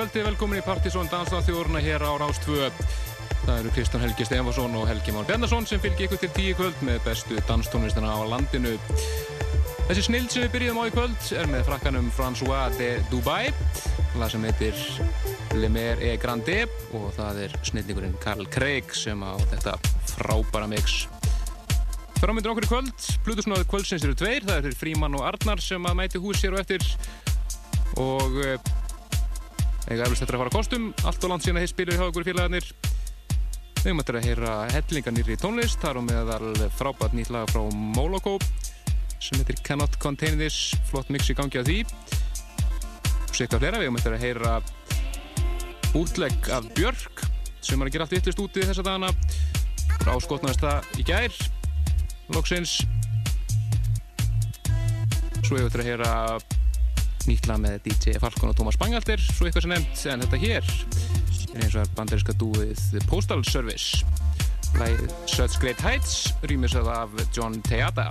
verðið velkomin í Partisón Danstáþjórna hér á Rástvö. Það eru Kristján Helgi Stefansson og Helgi Már Bjarnason sem fylgir ykkur til tíu kvöld með bestu danstónlistana á landinu. Þessi snild sem við byrjum á í kvöld er með frakkanum François de Dubai, það sem heitir Le Mer et Grande og það er snildingurinn Karl Craig sem á þetta frábæra mix. Framöndir okkur í kvöld, Plutusnóðu kvöldsins eru tveir, það eru Fríman og Arnar sem að mæti hús hér og eftir og eiga eflust þetta að fara kostum. Allt og langt síðan að þeir spilir hjá okkur félagarnir. Við höfum að heyra hellinganýri tónlist þar og meðal frábært nýtt lag frá Moloko sem heitir Cannot Contain This. Flott mix í gangi á því. Eitthvað flera, við höfum að heyra útlegg af Björk sem er að gera allt vittlist úti þessa dagana. Frá skotnaðist það í gær loksins. Svo hefur við að heyra nýtla með DJ Falcon og Thomas Bangalter svo eitthvað sem nefnt, en þetta hér er eins og er bandarinska dúið The Postal Service. Læð Such Great Heights rýmisað af John Teata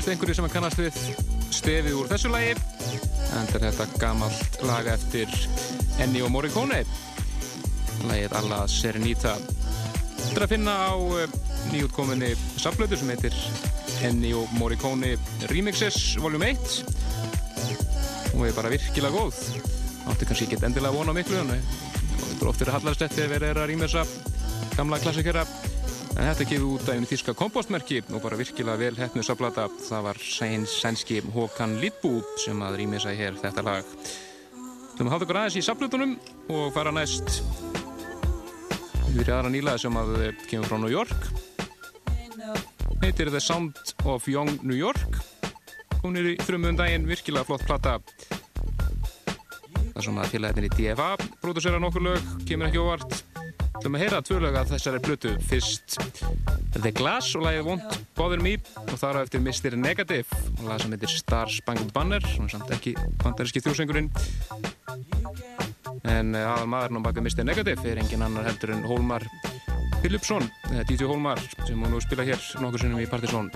eflust einhverju sem að kannast við stefið úr þessu lagi? En þetta er gammalt lag eftir Ennio Morricone. Lagið Alla Serenita. Þetta er að finna á eh, nýjútkominni saflötu sem heitir Ennio Morricone Remixes Vol. 1 og er bara virkilega góð. Átti kannski ekki endilega vona miklu en þetta er oftir að hallast eftir að vera að rýmessa gamla klassikera þetta gefið út af einu þíska kompostmerki og bara virkilega vel hefnu saflata það var sænski Håkan Lidbú sem að rýmessa hér þetta lag. Þú að hafa okkur aðeins í saflutunum og fara næst við aðra nýlaði sem að kemur frá New York. Heitir The Sound of Young New York. Hún er í þrjumum daginn virkilega flott platta það sem að félagin í DFA pródúsera nokkur lög, kemur ekki óvart Þú erum að heyra tvö lög að þessari blötu fyrst The Glass og lagið Won't Bother Me og þar á eftir Mr. Negative og lag sem heitir Star Spangled Banner er samt ekki bandaríski þjóðsengurinn en eh, aðal maðurinn á baka Mr. Negative er engin annar heldur en Hólmar Philipsson, DJ Hólmar sem hún nú spila hér nokkur sinnum í Partizón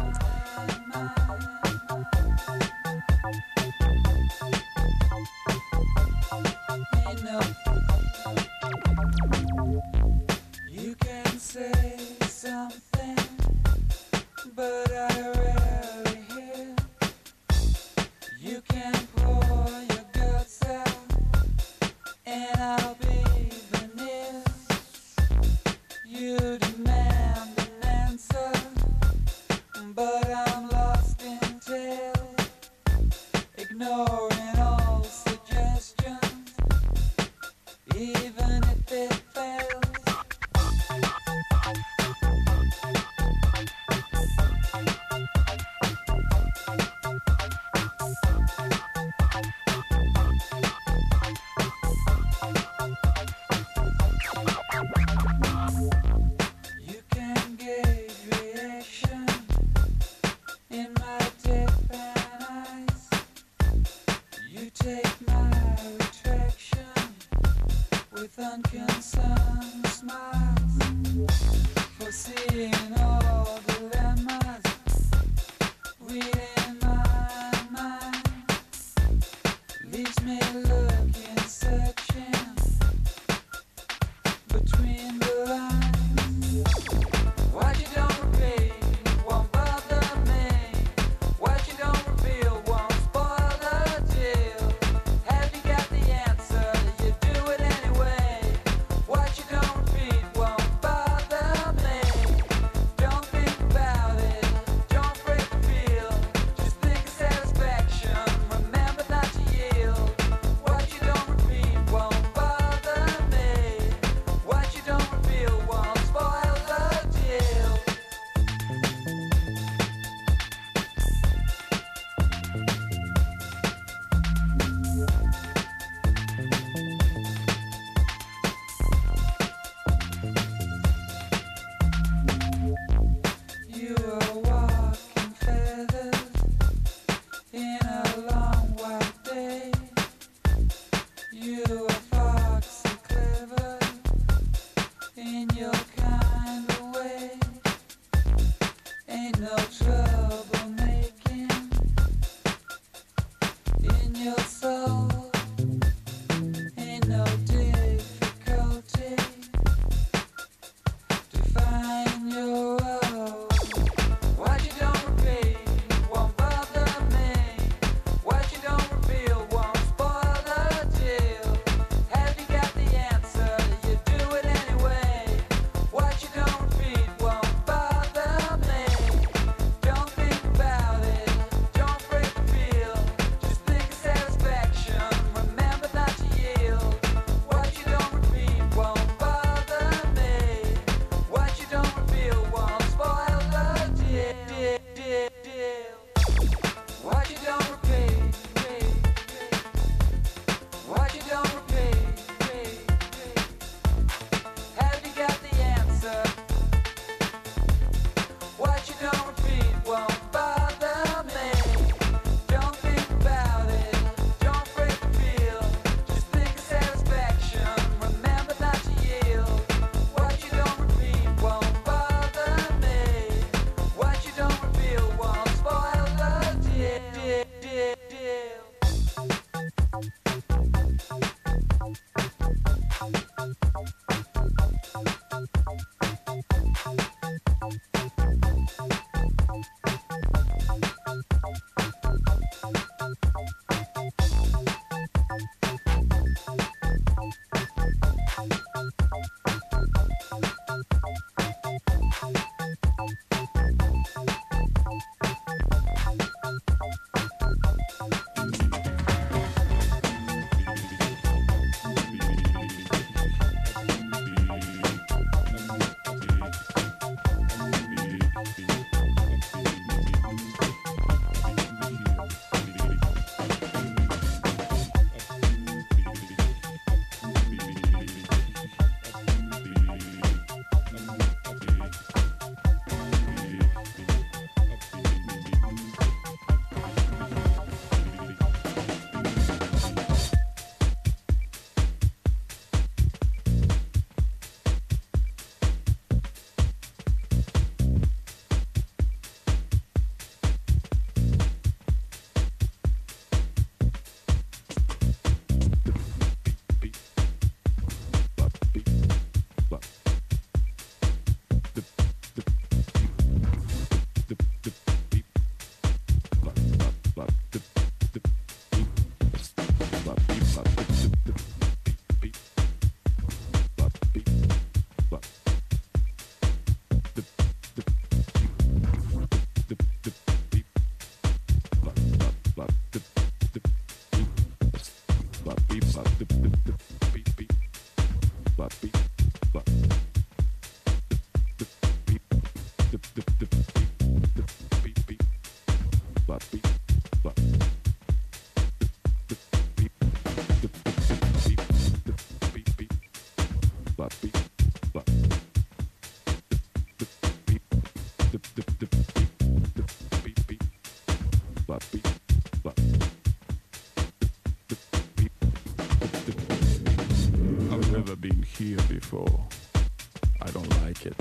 I don't like it.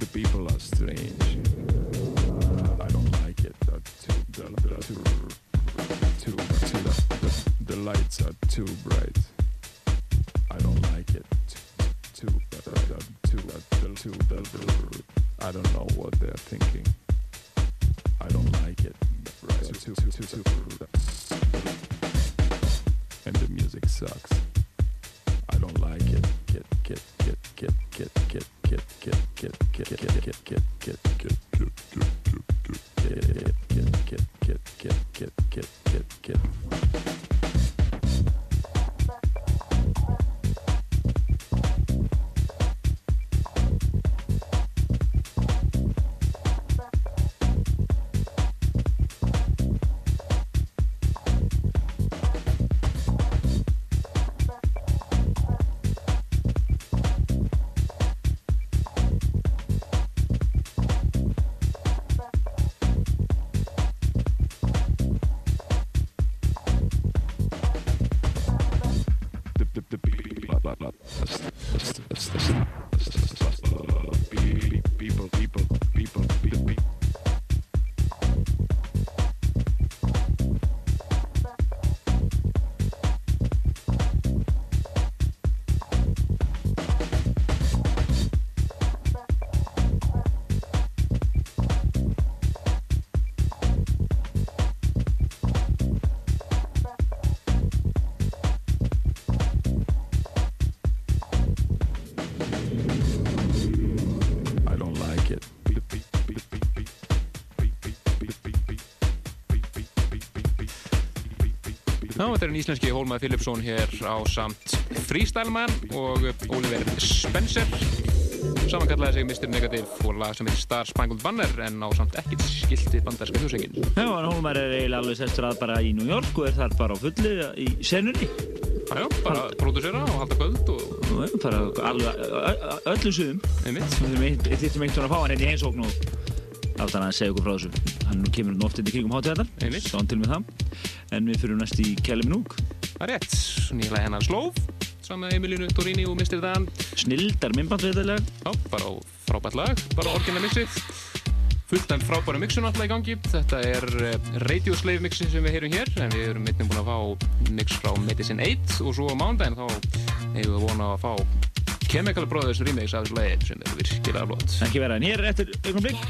The people are strange. I don't like it. The lights are too bright. I don't like it. I don't know what they're thinking. I don't like it. Þetta er en íslenski Hólmar Philipsson hér á samt Freestyleman og Oliver Spencer samankallaði sig Mr. Negative og lag sem heitir Star Spangled Banner en á samt ekkit skilti bandarska þjóðsengin. Já, en Hólmar er eiginlega alveg sestur að bara í New York og er þar bara á fulli í senunni. Já, bara Hald... prodúsera og halda kvöld og... Já, bara öllu suðum. Við þýttum einhvern veginn að fá hann hérna í heimsókn og aftan að segja okkur frá þessu. Hann kemur nú oft inn í kringum hátíðar. Svo hann til með það en við fyrir næst í Kjellminúk Það er rétt, nýla hennar Slóf saman með Emilínu Torini og Mr. Dan. Snildar minnband við þetta lag. Já, bara frábært lag, bara orginal mixið fullt en frábæra mixun alltaf í gangi. Þetta er eh, Radio Slave mixin sem við heyrum hér en við erum mittin búin að fá mix frá Medicine 8 og svo á mándaginn þá hefur við vonað að fá Chemical Brothers remix af þessu lagi sem er virkilega flott. Ekki vera, en hér eftir einhvern blik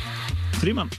Fríman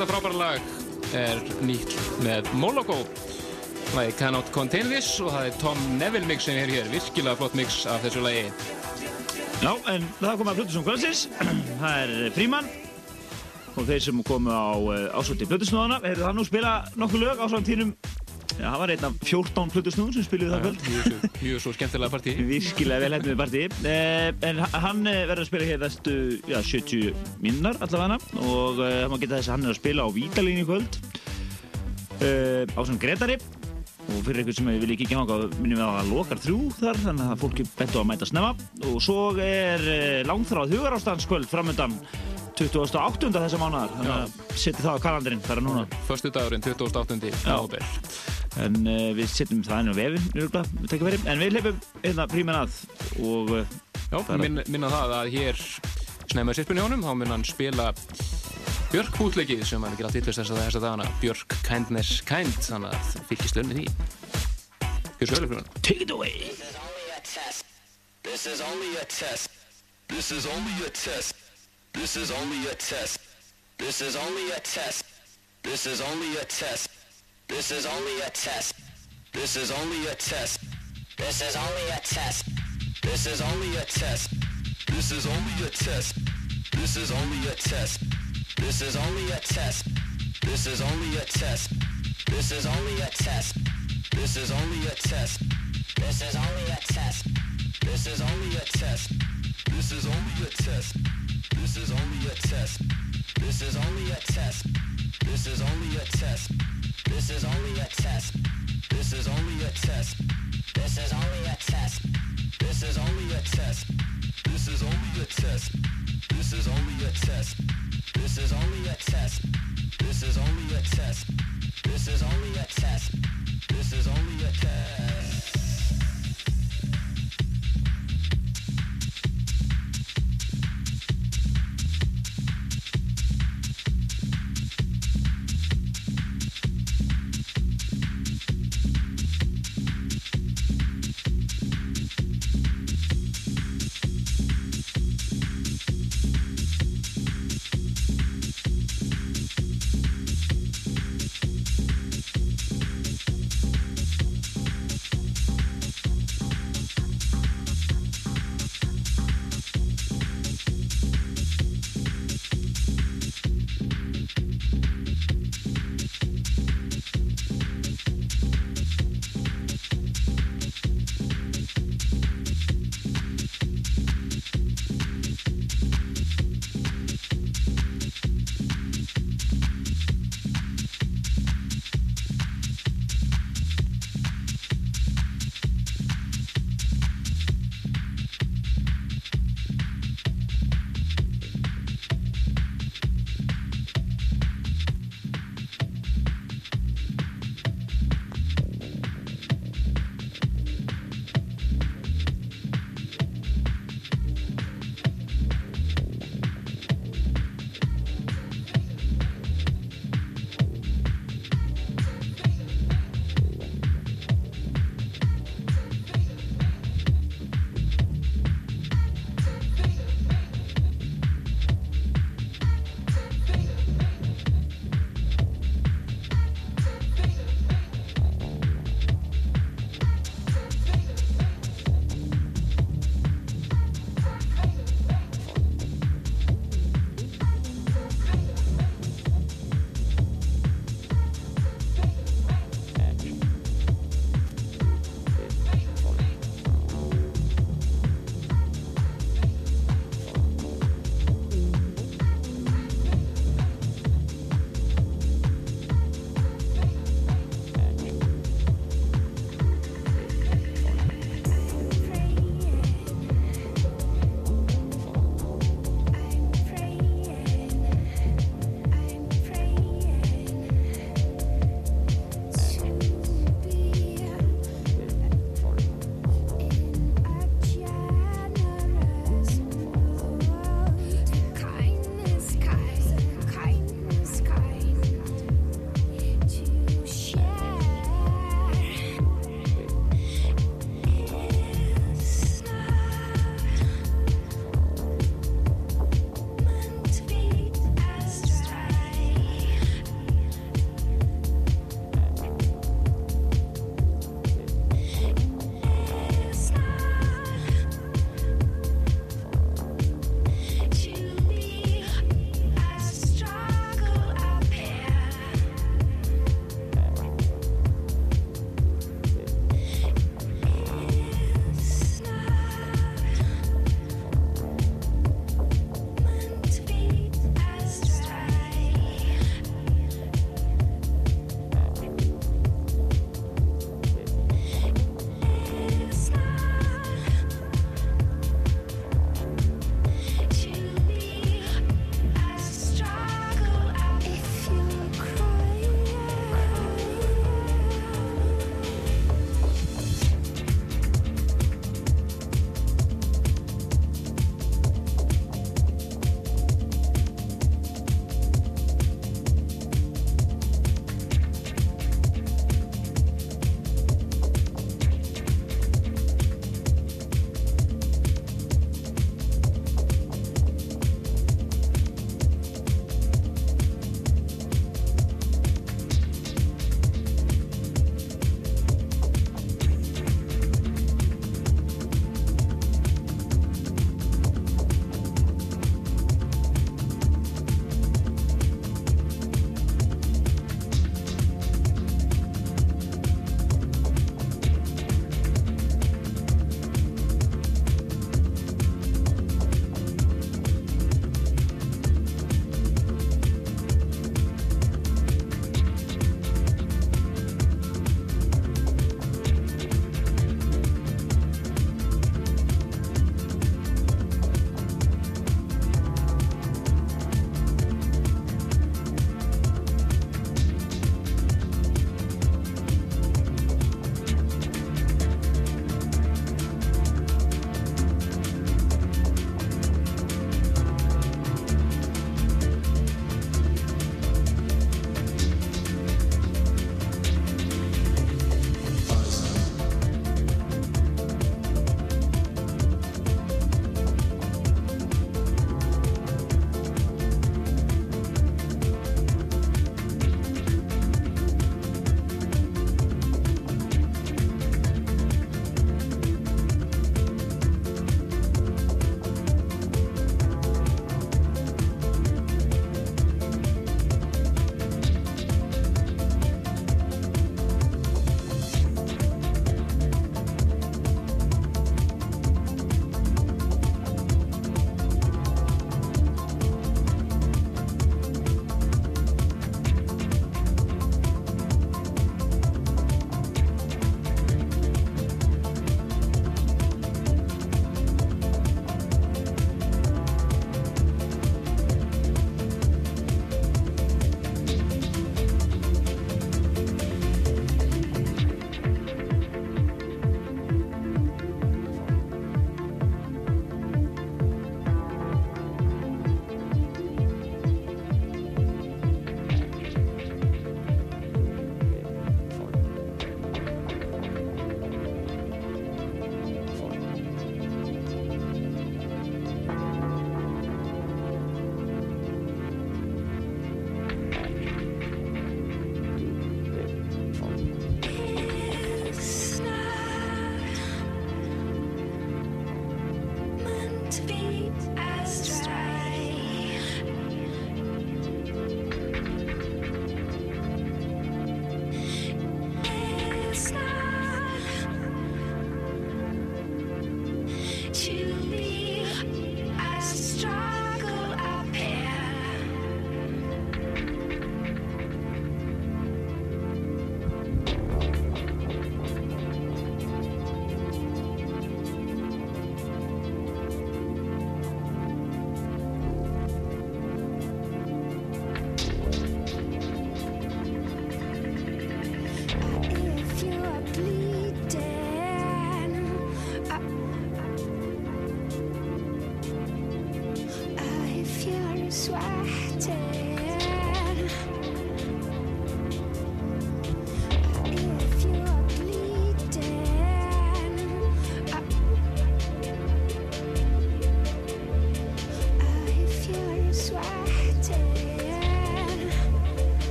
þetta frábæra lag er nýtt með Moloko. Lagi Cannot Contain This og það er Tom Neville mix sem er hér. Virkilega flott mix af þessu lagi. Já, en það kom að Plutusnúðan kvöldsins. Það er Fríman og þeir sem komu á eh, ásvöldi Plutusnúðana. Hefur það nú spila nokkuð lög á svona tínum Já, það var einn af 14 Plutusnúðum sem spiliði það kvöld. Mjög, mjög svo skemmtilega partí. Virkilega vel hefðið partí. Eh, en hann eh, verður að spila hér vestu já, 70 minnar allavega og það má geta þess að hann er að spila á Vítalín í kvöld á svona Gretari og fyrir einhvern sem við viljum ekki hanga minnum við að það lokar þrjú þar þannig að fólki betur að mæta snemma og svo er langþráð hugarástandskvöld framöndan 28. þessa mánar þannig að setja það á kalandurinn þar að núna Förstu dagurinn 28. áber en uh, við setjum það á vefin en við leifum einna príman að og uh, Já, minna, minna það að hér snæmaður sirpunni honum, þá minna hann spila Björk bútleikið sem hann ekki rátt yllast þess að þess að dagana. Björk Kindness Kind þannig að fylgist lögn með því. Hér svo öllum Take it away. This is only a test This is only a test. This is only a test. This is only a test. This is only a test This is only a test This is only a test This is only a test This is only a test This is only a test This is only a test This is only a test. This is only a test. This is only a test. This is only a test. This is only a test. This is only a test. This is only a test. This is only a test. This is only a test. This is only a test. This is only a test. This is only a test. This is only a test. This is only a test. This is only a test. This is only a test. This is only a test. This is only a test. This is only a test. This is only a test.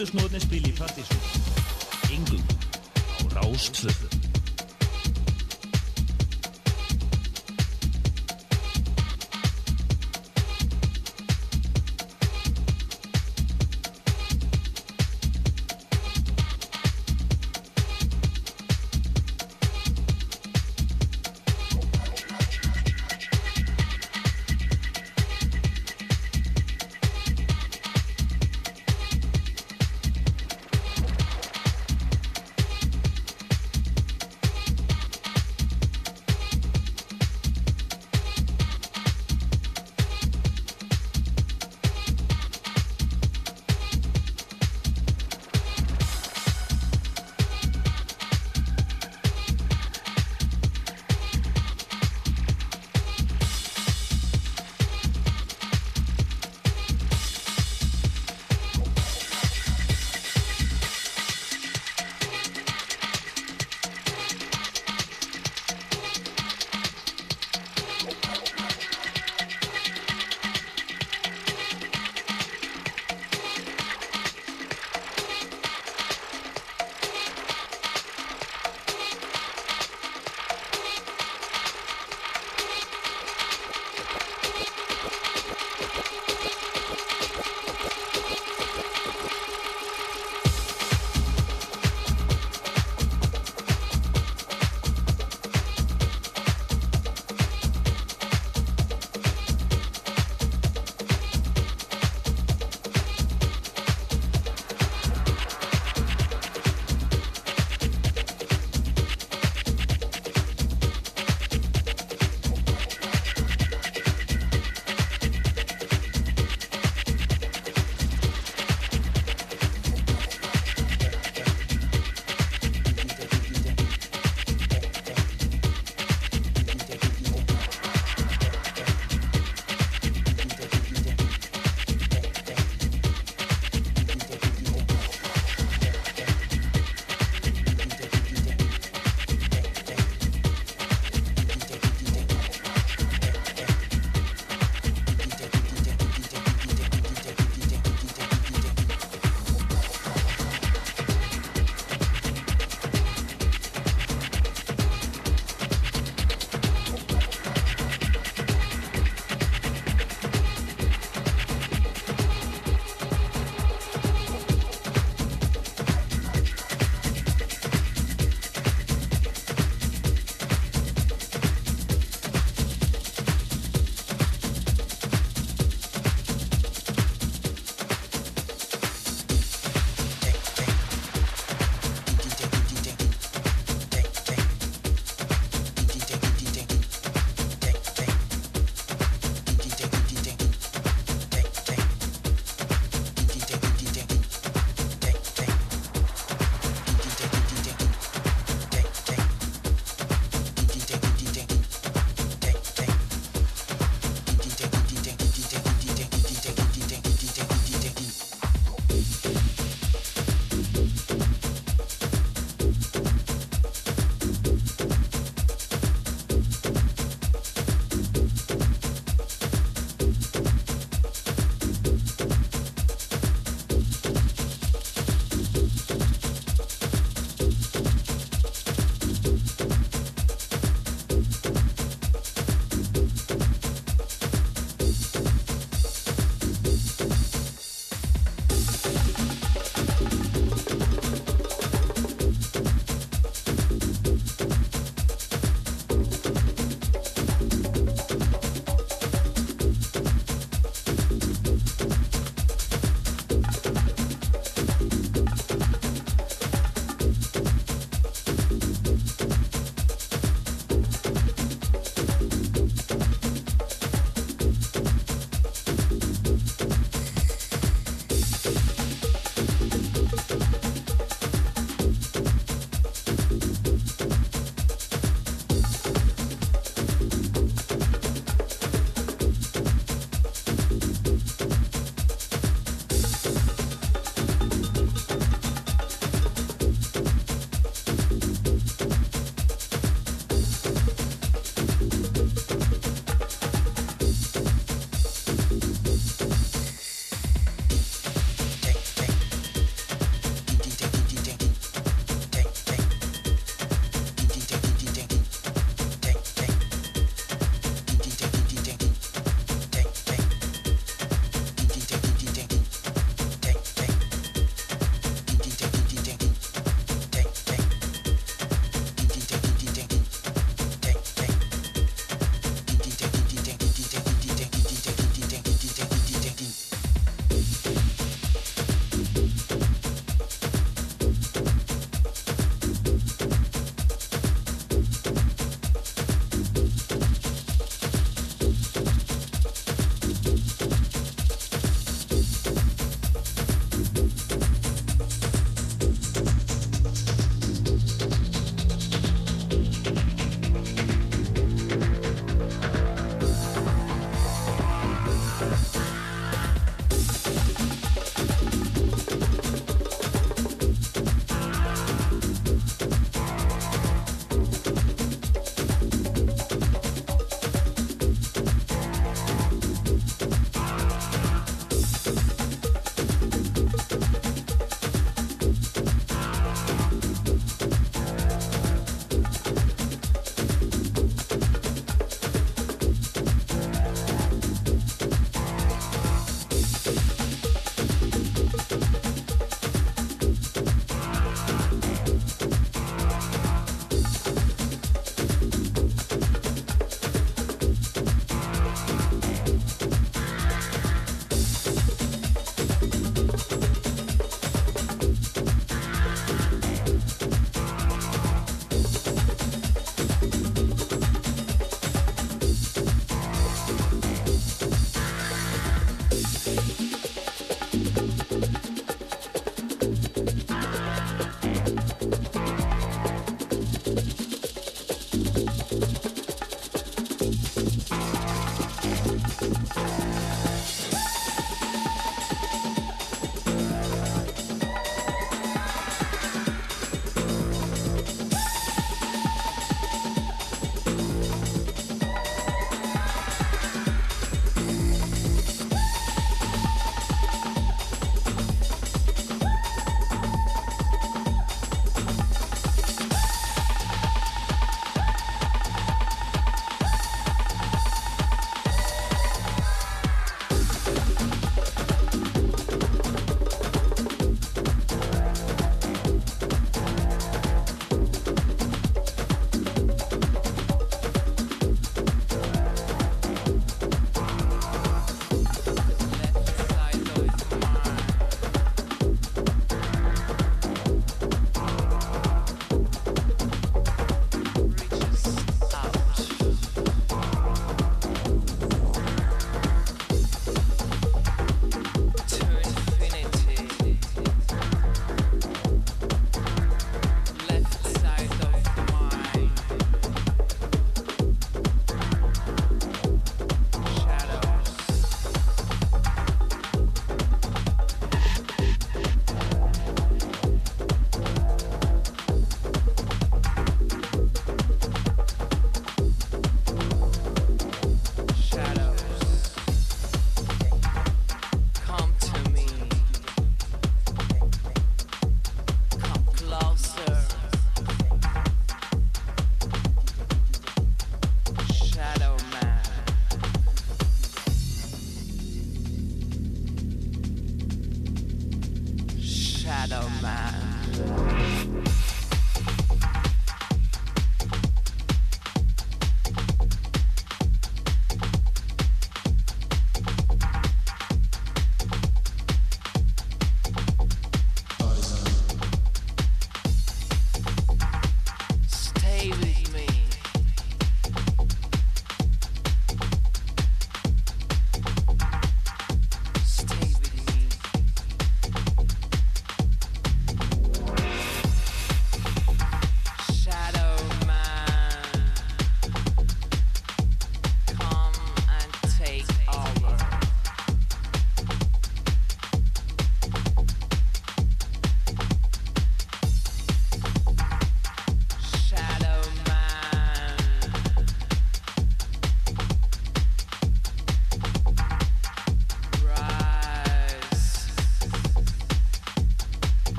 Plötusnóðinni spil í Partísson.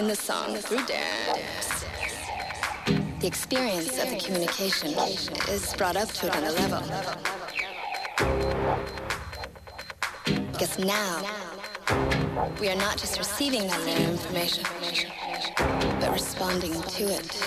In the song through dance. The experience of the communication is brought up to another level. Because now, we are not just receiving that information, but responding to it.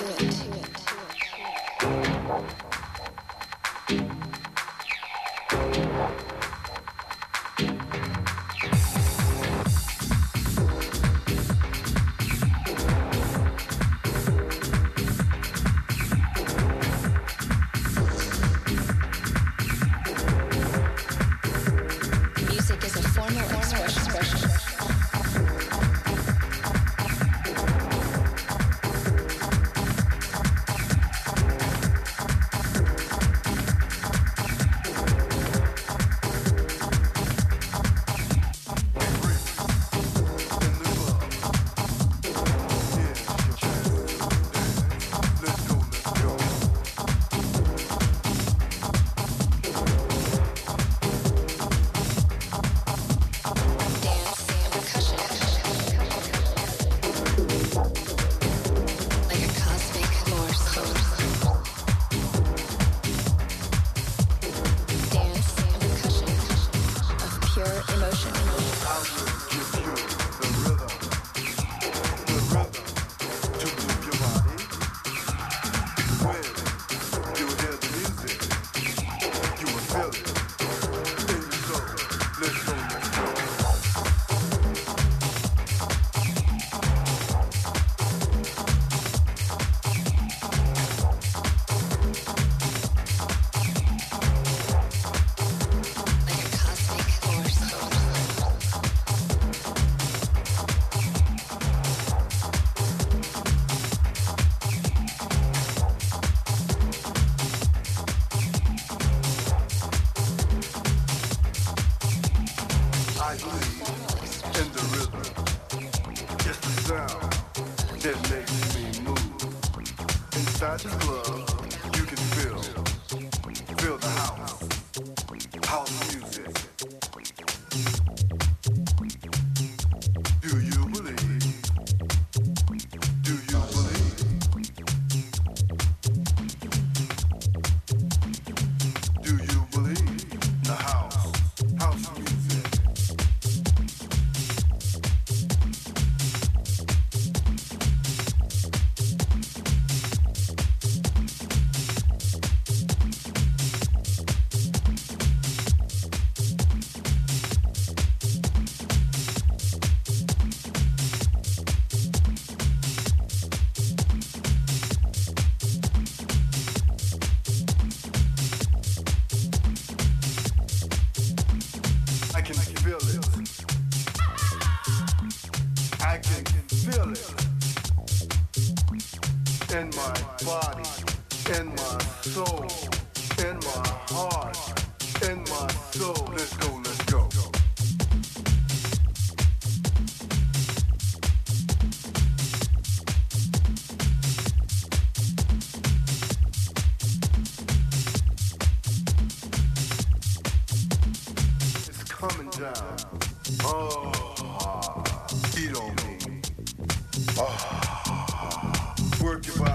Heat on me. Oh, work your body.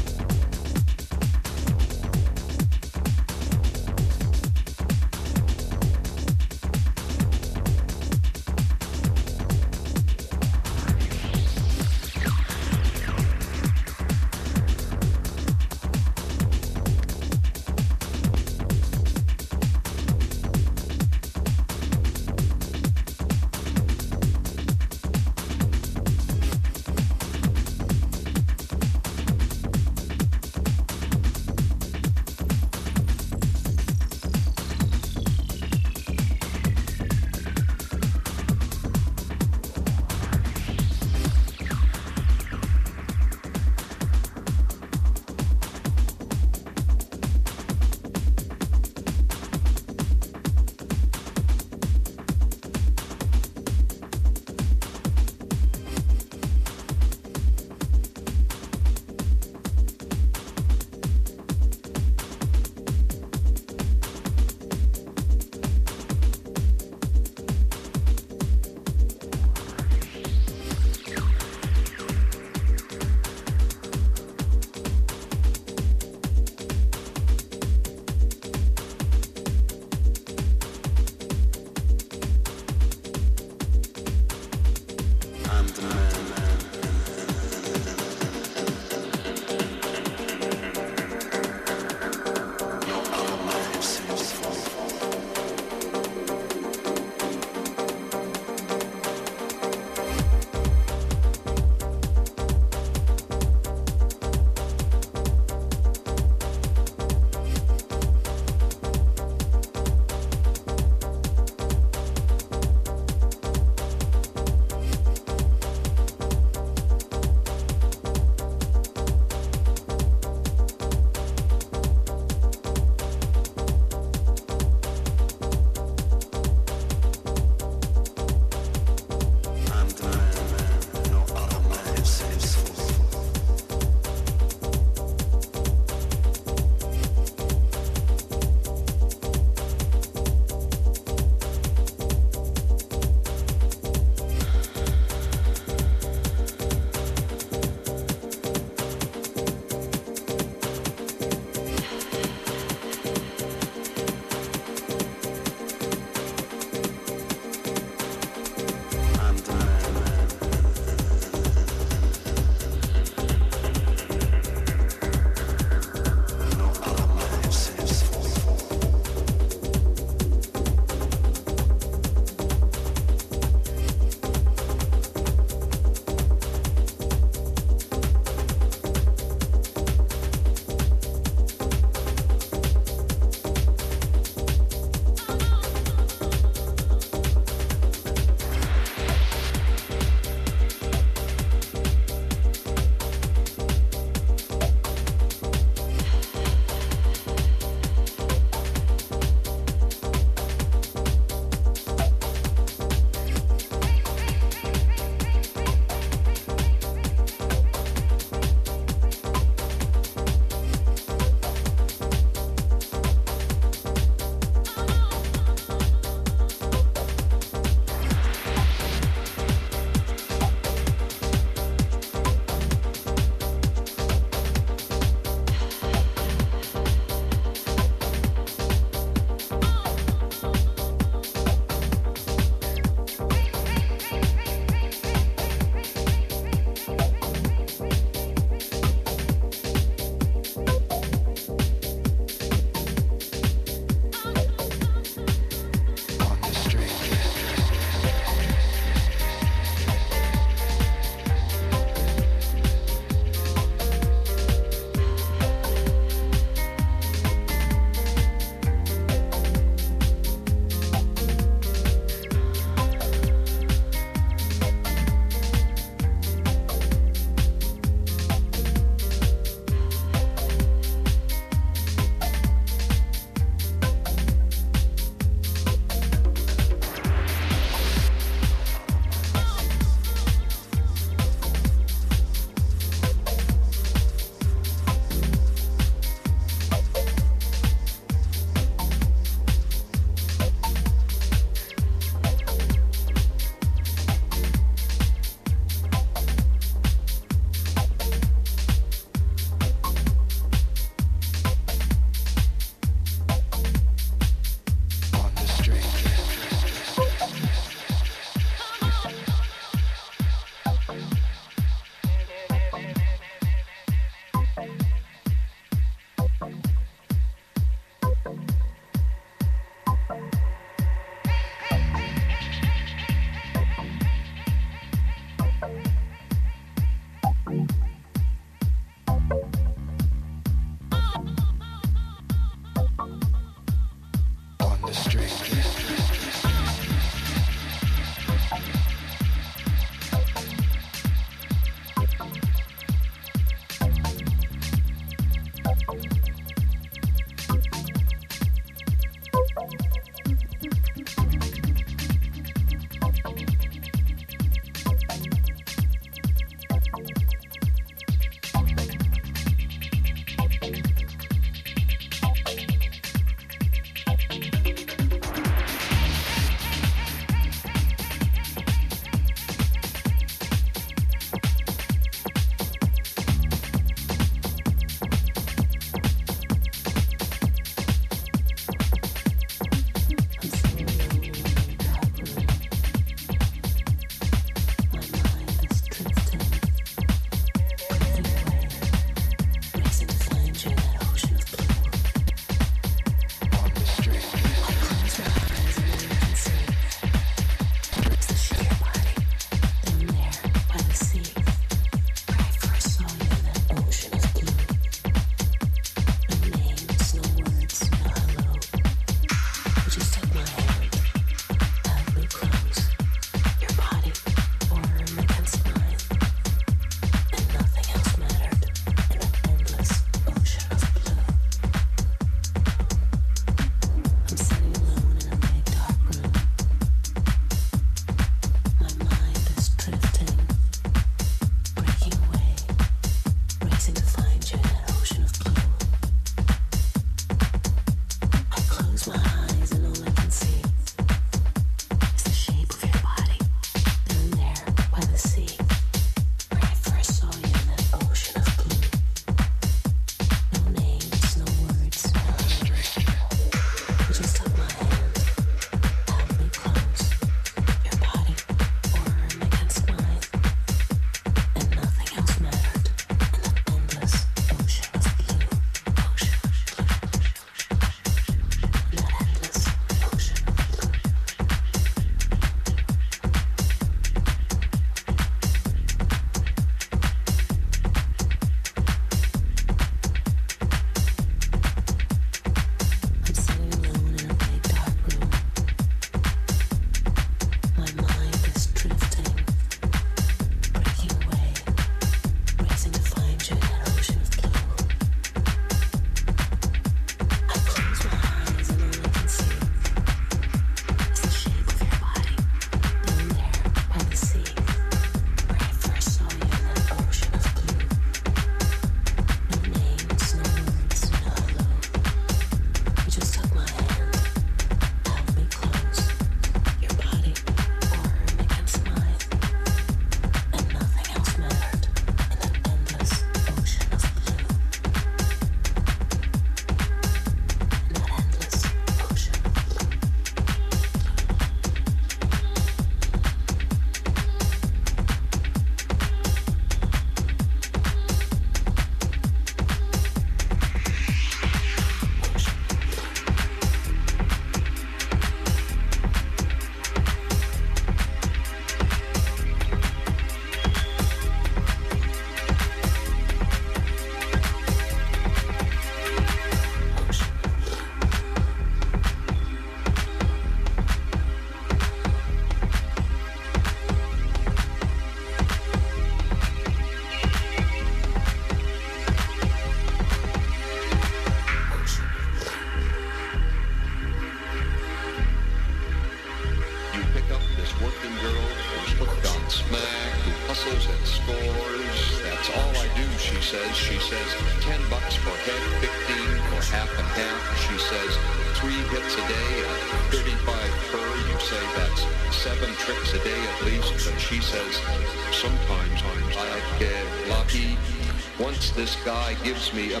Me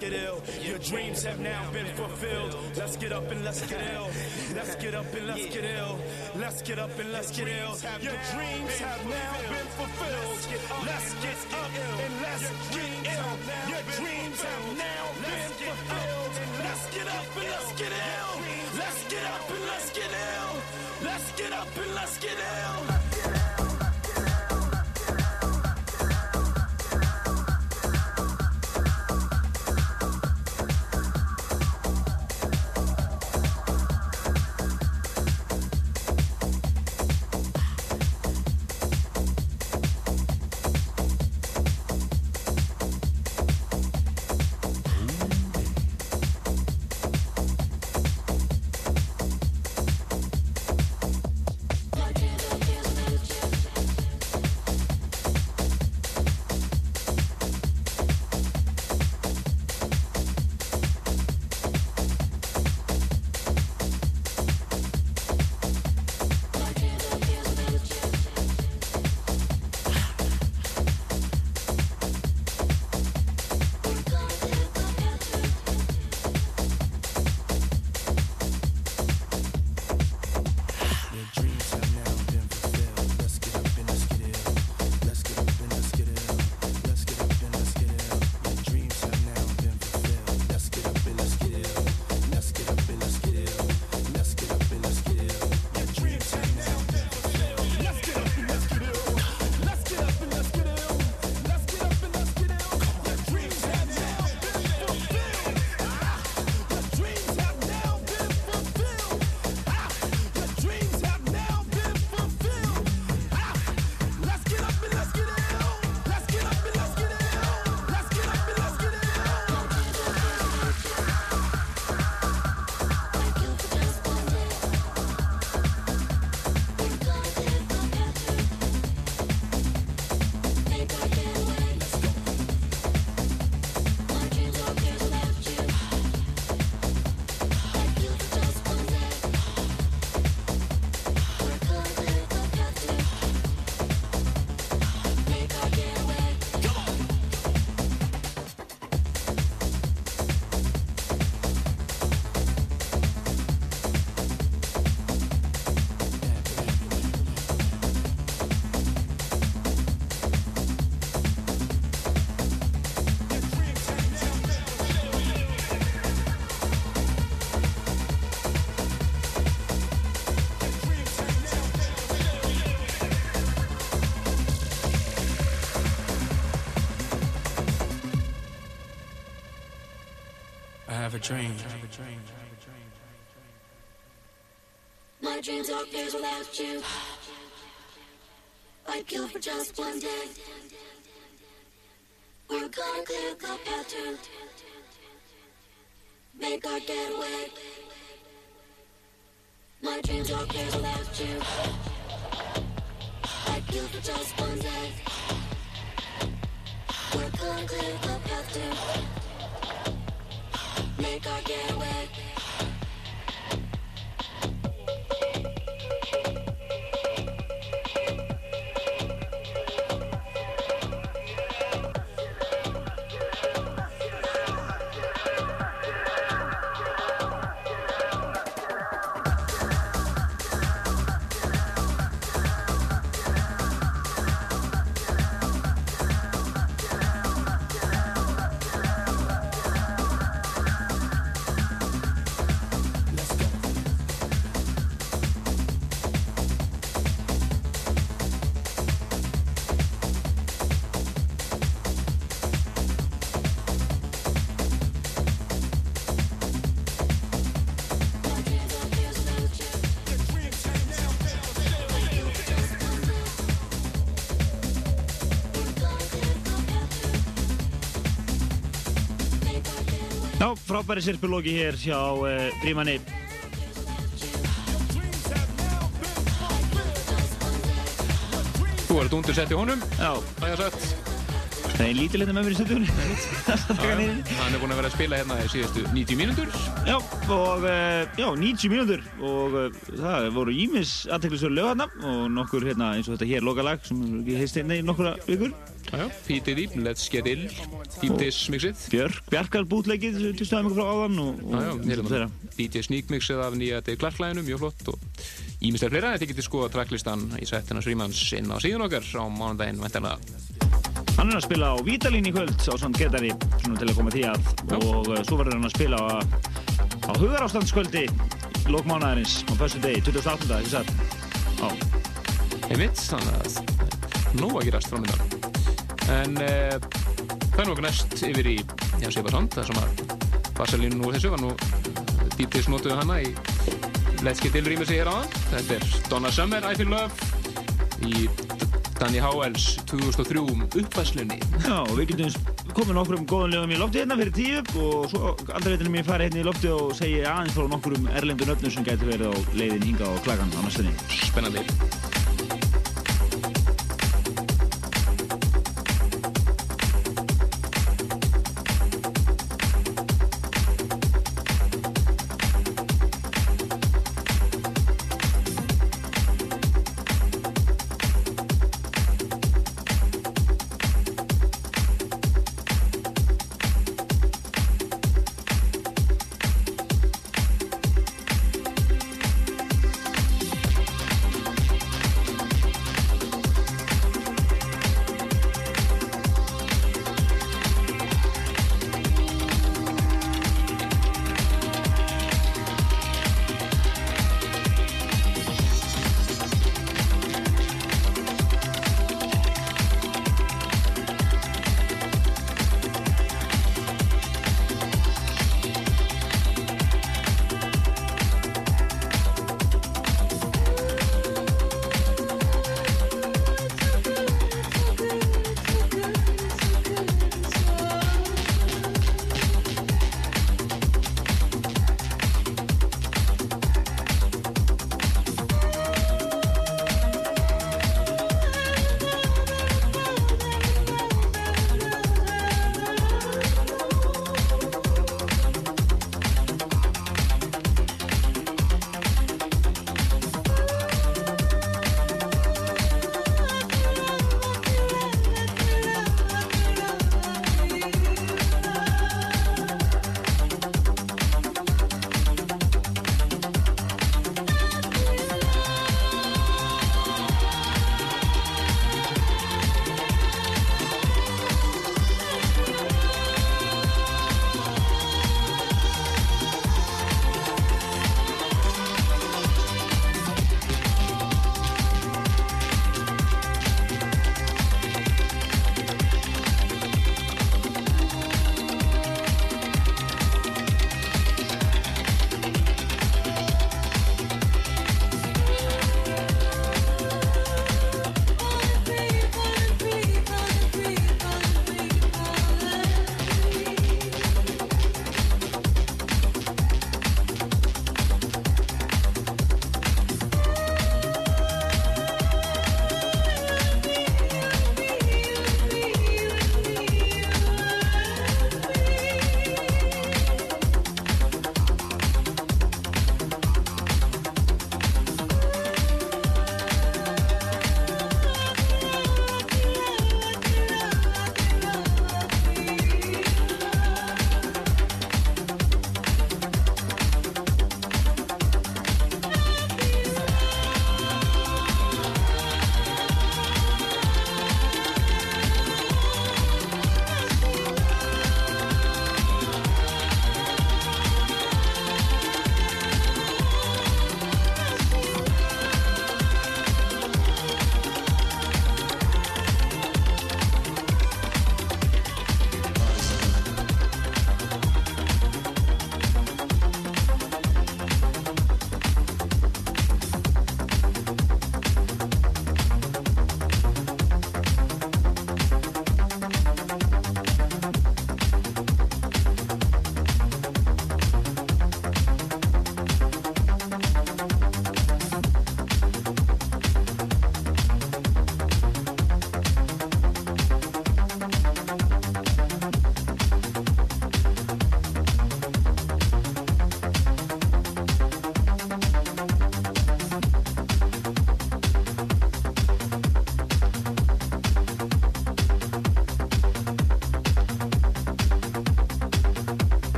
get ill. Your dreams have now been fulfilled. Let's get up and let's get ill. Let's get up and let's get ill. Let's get up and let's get ill. Your dreams have now been fulfilled. Let's get up and let's get ill. Your dreams have now been fulfilled. Let's get up and let's get ill. Let's get up and let's get ill. Let's get up and let's get My dreams are fierce without you. I'd kill for just one day. Frábæri sirpulóki hér hjá uh, Frímanni. Þú er þetta undir sett í honum, Já, það er sett. það er lítið hérna með mér í stundunni. Hann er búinn að vera að spila hérna í síðustu 90 mínútur. Já, og uh, já, 90 mínútur og uh, það voru ímis aðteklisverð lög hérna og nokkur hérna eins og þetta hér lokalag sem við hefði heist hérna í nokkura vikur. Já, já, fítið í, let's get ill, dýptis mixið. Björk, Bjarkar bútleikið, þú stöðum ykkur frá áðan og, og Já, já, og þeirra. hérna DJ Sneak mixið af nýja Dave Clark-læðinu, mjög flott og ímislega fleira. Þetta getið skoða tracklistan í settina Svímans inn á síðan okkar á mánudaginn, vendarlega. Hann er að spila á Vítalín í kvöld á svona getari, svona til að koma því að og uh, svo verður hann að spila á, á hugarástandskvöldi lókmánaðarins á fyrstu degi, 28. ekki satt? Já, Einmitt, þannig að nú að gerast framöndan. En uh, er nokkuð næst yfir í, já, Sébasand, það sem að Vasalínu úr þessu var nú dýptis notuðu hana í Let's Get Ill rýmur sig hér áðan. Þetta er Donna Summer, I Feel Love í Danny Howells 2003 uppfæslunni. já og við getum komið nokkrum góðum lögum í lofti hérna fyrir tíu og svo aldrei veitum ég fara hérna í lofti og segja aðeins frá nokkrum erlendu nöfnum sem gæti verið á leiðin hinga á klagan á næstunni. Spennandi.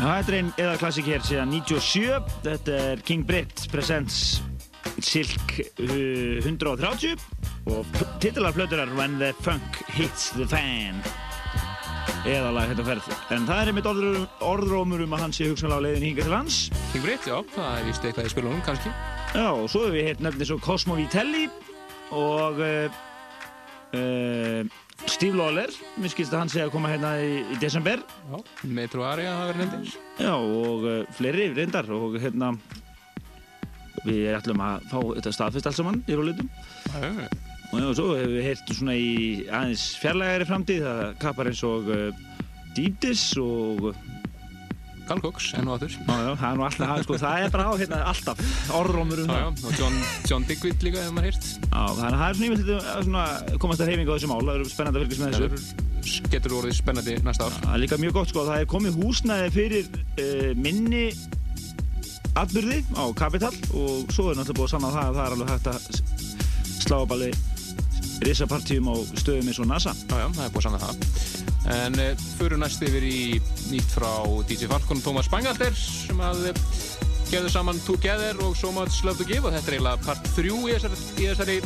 Þetta er einn eða klassik hér síðan 97. Þetta er King Britt Presents Silk uh, 130 og titilarflötur er When the Funk Hits the Fan. Eða lag á ferð. En það er einmitt orðrómur um að hann sé hugsanlega á leiðin hinga til hans. King Britt, já, það er vist eitthvað í spilunum kannski. Já, og svo hefur við heilt nefnir svo Cosmo Vitelli og uh, uh, Steve Lawler. Mér skilst að hann sé að koma hérna í, í desember. Metro Aria hafa verið nefndir. Já, og uh, fleiri reyndar og hérna við ætlum að fá þetta staðfest alls saman í rólitum Já, já, og svo hefur við heyrt svona í aðeins fjarlægari framtíð það kapar eins og uh, Deepdis og Cox, enn og það er það, sko, það er bara á hérna alltaf orðrómur um Já, það já, og John, John Digweed líka, hefur maður. Já, þannig að það er svona að svona komast að reyfinga á þessu mál, það eru spennandi að fylgjast með þessu getur orðið spennandi næsta ár. Það er líka mjög gott sko, það er komið húsnæði fyrir uh, minni atbyrði á Kapital og svo er náttúrulega búið að sanna það að það er alveg hægt að slá upp alveg risapartíum á stöðum eins og NASA. Já, já, það er búið saman það. En uh, fyrir næst yfir í nýtt frá DJ Falcon og Thomas Bangalter sem að uh, gefðu saman Together og So Much Love to Give og þetta er eiginlega part 3 í þessari, í þessari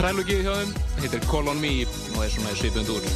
trælugi hjá þeim. Það heitir Call on Me og er svona svipund úr.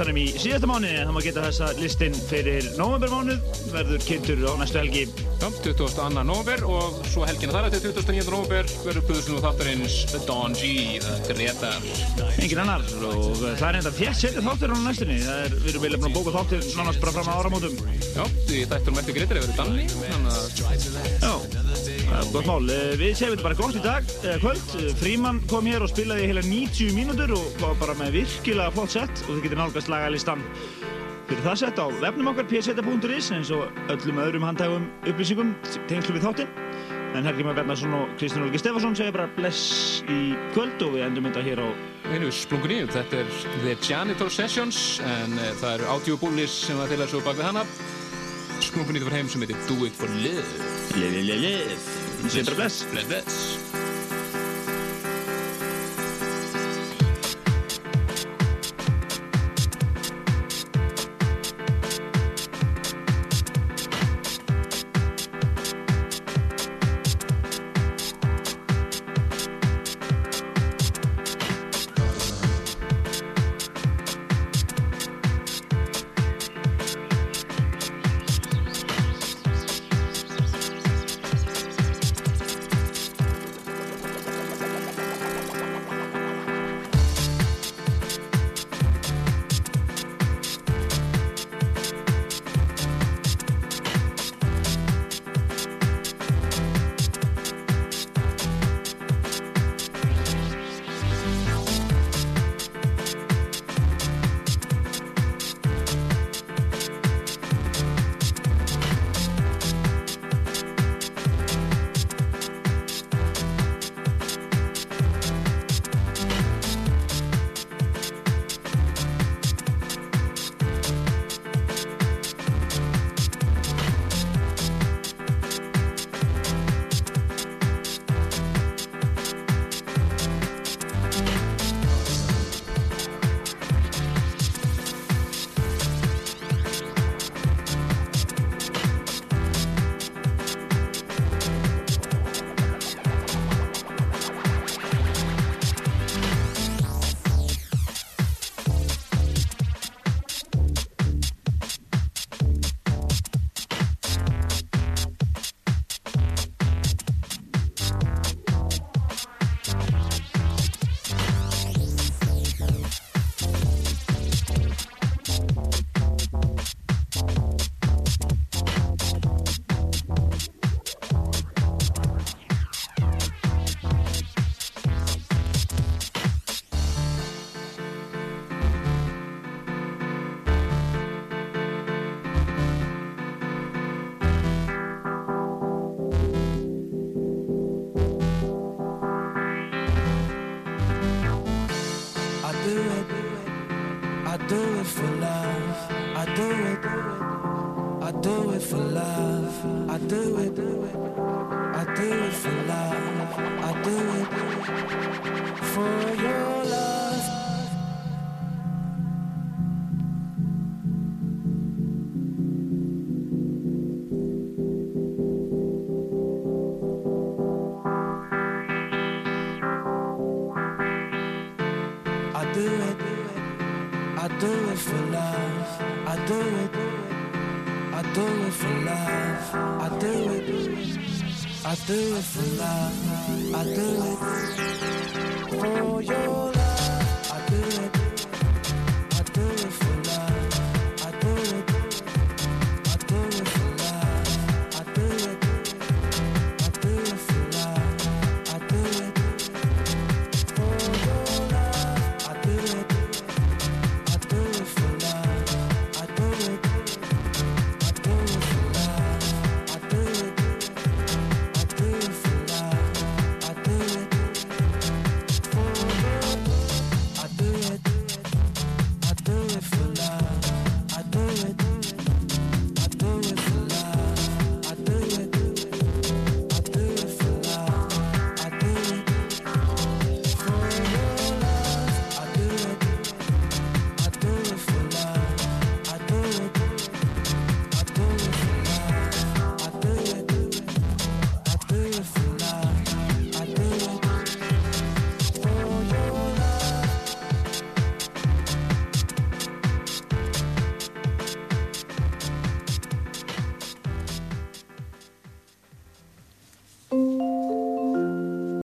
Partinsson-listanum í síðasta mánu en það má geta þess að listin fyrir novembermánuð verður kynntur á næstu helgi Já, 22. november og svo helgina þar eftir 29. november verður Puðsson og þáttarins Don G, þetta er réttar. engin annar og það er enda þétt setið þáttur á næstunni það er, við erum vel búin að bóka þáttur nánast bara fram á áramótum Já, því þættur um eftir greitir verður Danni, þannig að það er gott mál Eh, Við segjum þetta bara gott í dag, eða kvöld Eh, Fríman kom hér og spilaði heila 90 mínútur og var bara með virkilega flott sett og þið getur nálgast lagalistan fyrir það sett á vefnum okkar pseta.is eins og öllum öðrum handhægum upplýsingum tengslu við þáttinn en Helgi Már Bjarnarsson og Kristján Olgi Stefansson segja bara bless í kvöld og við endum þetta hér á einu splungunni, þetta er The Janitor Sessions en það eru audiobúlis sem að þeirra svo bak við hana. Splungunni fyrir heim sem heitir Do It For Love. Live, live, live Segja bara bless Bless,